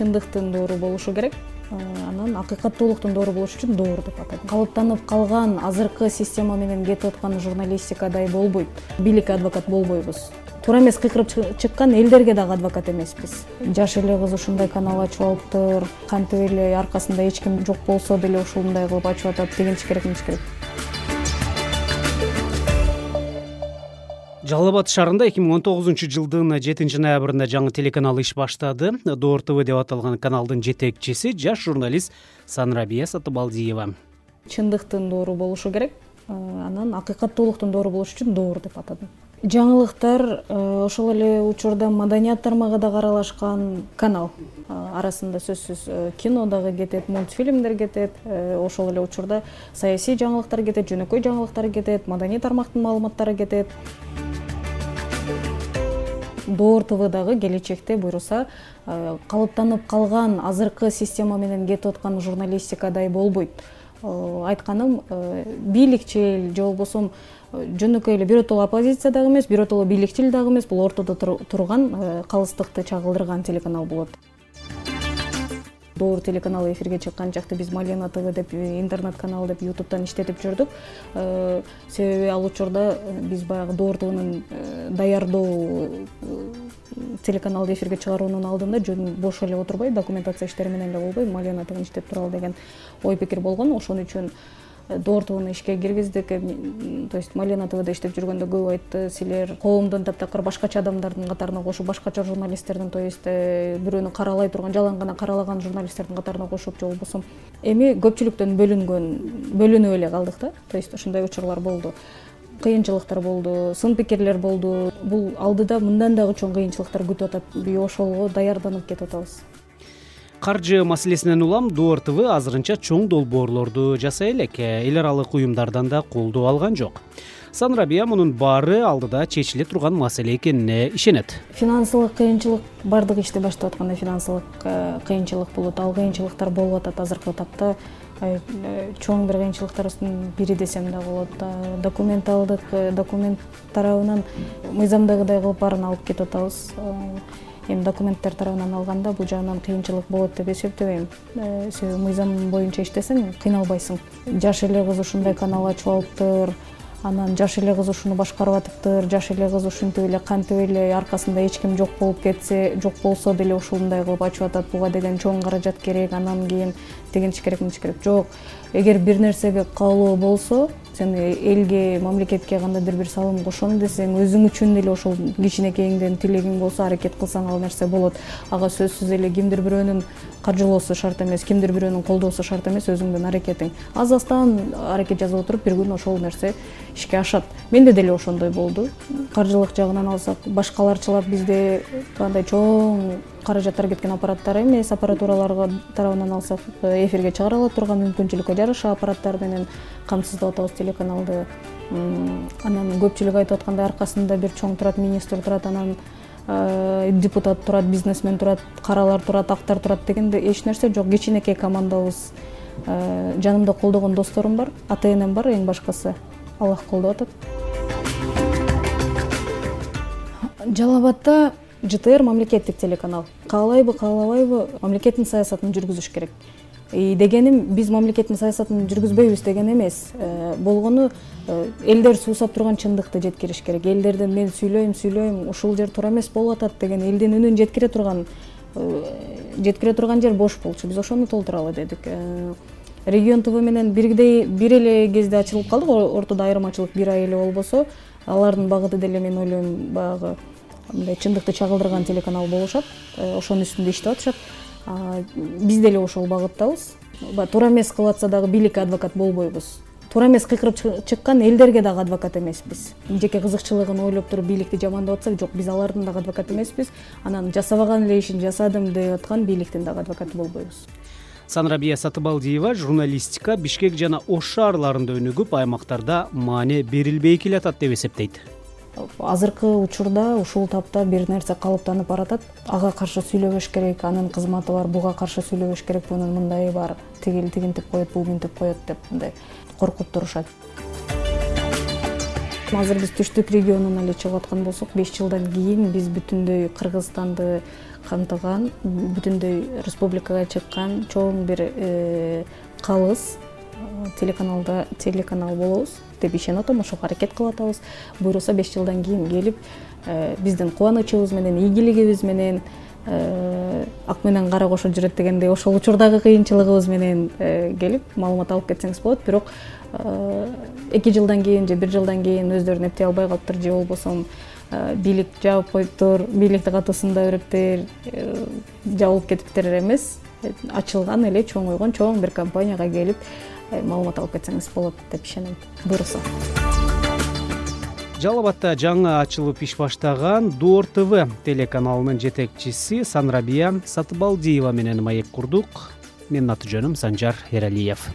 чындыктын доору болушу керек. Анан акыйкаттуулуктун доору болуш үчүн доор деп атадым калыптанып калган азыркы система менен кетип аткан журналистикадай болбойт. Бийлик адвокат болбойбуз. Туура эмес кыйкырып чыккан элдерге дагы адвокат эмеспиз. Жаш эле кыз ушундай канал ачып алыптыр кантип эле аркасында эч ким жок болсо деле ушундай кылып ачып атат дегенчи керек мынча керек жалал абад шаарында эки миң он тогузунчу жылдын жетинчи ноябрында жаңы телеканал иш баштады. Доор тв деп аталган каналдын жетекчиси жаш журналист санрабия сатыбалдиева. Чындыктын доору болушу керек. Анан акыйкаттуулуктун доору болуш үчүн доор деп атадым жаңылыктар ошол эле учурда маданият тармагы дагы аралашкан канал. Арасында сөзсүз кино дагы кетет мультфильмдер кетет. Ошол эле учурда саясий жаңылыктар кетет жөнөкөй жаңылыктар кетет маданий тармактын маалыматтары кетет доор тв дагы келечекте буюрса э, калыптанып калган азыркы система менен кетип аткан журналистикадай болбойт. Э, айтканым э, бийликчил же болбосо жөнөкөй эле биротоло оппозиция дагы эмес биротоло бийликчил дагы эмес бул ортодо турган калыстыкты чагылдырган телеканал болот доор телеканалы эфирге чыккан чакта биз малена тв деп интернет канал деп ютубтан иштетип жүрдүк. Э, себеби ал учурда э, биз баягы доор твнун э, даярдоо телеканалды эфирге чыгаруунун алдында жөн бош эле отурбай документация иштери менен эле болбой малена твн иштетип туралы деген ой пикир болгон. Ошон үчүн доор твны ишке киргиздик. То есть малена твда иштеп жүргөндө көп айтты. Силер коомдун таптакыр башкача адамдардын катарына кошуп башкача журналисттердин то есть э, бирөөнү каралай турган жалаң гана каралаган журналисттердин катарына кошуп же болбосо. Эми көпчүлүктөн бөлүнгөн бөлүнүп эле калдык да. То есть ушундай учурлар болду. Кыйынчылыктар болду сын пикирлер болду. Бул алдыда мындан дагы чоң кыйынчылыктар күтүп атат. Ошого даярданып кетип атабыз каржы маселесинен улам доор тв азырынча чоң долбоорлорду жасай элек. Эл аралык уюмдардан да колдоо алган жок. Санрабия мунун баары алдыда чечиле турган маселе экенине ишенет. Финансылык кыйынчылык баардык ишти баштап атканда финансылык э, кыйынчылык болот. Ал кыйынчылыктар болуп атат азыркы тапта э, чоң бир кыйынчылыктардын бири десем да болот документалдык э, документ тарабынан мыйзамдагыдай кылып баарын алып кетип атабыз. Эми документтер тарабынан алганда бул жагынан кыйынчылык болот деп эсептебейм. Э, себеби мыйзам боюнча иштесең кыйналбайсың. Жаш эле кыз ушундай канал ачып алыптыр анан жаш эле кыз ушуну башкарып атыптыр жаш эле кыз ушинтип эле кантип эле аркасында эч ким жок болуп кетсе жок болсо деле ушундай кылып ачып атат. Буга деген чоң каражат керек анан кийин тигинчи керек мынча керек. Жок эгер бир нерсеге каалоо болсо сен элге мамлекетке кандайдыр бир салым кошом десең өзүң үчүн деле ошол кичинекейиңден тилегиң болсо аракет кылсаң ал нерсе болот. Ага сөзсүз эле кимдир бирөөнүн каржылоосу шарт эмес кимдир бирөөнүн колдоосу шарт эмес өзүңдүн аракетиң. Аз аздан аракет жасап отуруп бир күнү ошол нерсе ишке ашат. Менде деле ошондой болду. Каржылык жагынан алсак башкаларчылап бизде кандай чоң каражаттар кеткен аппараттар эмес. Аппаратураларга тарабынан алсак эфирге чыгара ала турган мүмкүнчүлүккө жараша аппараттар менен камсыздап атабыз телеканалды анан көпчүлүк айтып аткандай аркасында бир чоң турат министр турат анан депутат турат бизнесмен турат каралар турат актар турат дегенде эч нерсе жок. Кичинекей командабыз жанымда колдогон досторум бар ата энем бар эң башкысы аллах колдоп атат. Жалал абадда жтр мамлекеттик телеканал. Каалайбы каалабайбы мамлекеттин саясатын жүргүзүш керек. Дегеним биз мамлекеттин саясатын жүргүзбөйбүз деген эмес. Э, болгону э, элдер суусап турган чындыкты жеткириш керек. Элдерден мен сүйлөйм сүйлөйм ушул жер туура эмес болуп атат деген элдин үнүн жеткире турган э, жеткире турган жер бош болчу. Биз ошону толтуралы дедик. Регион тв менен бирдей бир эле кезде ачылып калдык. Ортодо айырмачылык бир ай эле болбосо алардын багыты деле мен ойлойм баягы мындай чындыкты чагылдырган телеканал болушат ошонун үстүндө иштеп атышат. Биз деле ошол багыттабыз. Баягы туура эмес кылып атса дагы бийлик адвокат болбойбуз. Туура эмес кыйкырып чыккан элдерге дагы адвокат эмеспиз. Жеке кызыкчылыгын ойлоп туруп бийликти жамандап атса жок биз алардын дагы адвокаты эмеспиз. Анан жасабаган эле ишин жасадым деп аткан бийликтин дагы адвокаты болбойбуз. Санрабия сатыбалдиева журналистика бишкек жана ош шаарларында өнүгүп аймактарда маани берилбей келатат деп эсептейт азыркы учурда ушул тапта бир нерсе калыптанып баратат. Ага каршы сүйлөбөш керек анын кызматы бар буга каршы сүйлөбөш керек бунун мындайы бар. Тиги тигинтип коет бул мынтип коет деп мындай коркуп турушат. Азыр биз түштүк регионуна эле чыгып аткан болсок беш жылдан кийин биз бүтүндөй кыргызстанды камтыган бүтүндөй республикага чыккан чоң бир калыс телеканалда телеканал болобуз деп ишенип атам ошого аракет кылып атабыз буюрса беш жылдан кийин келип биздин кубанычыбыз менен ийгилигибиз менен ак менен кара кошо жүрөт дегендей ошол учурдагы кыйынчылыгыбыз менен келип маалымат алып кетсеңиз болот. Бирок эки жылдан кийин же бир жылдан кийин өздөрүн эптей албай калыптыр же болбосо бийлик жаап коюптур бийликти катуусунда бирептер жабылып кетиптир эмес. Ачылган эле чоңойгон чоң бир компанияга келип маалымат алып кетсеңиз болот деп ишенем. Буюрса жалал абадда жаңы ачылып иш баштаган доор тв телеканалынын жетекчиси санрабия сатыбалдиева менен маек курдук. Менин аты жөнүм санжар эралиев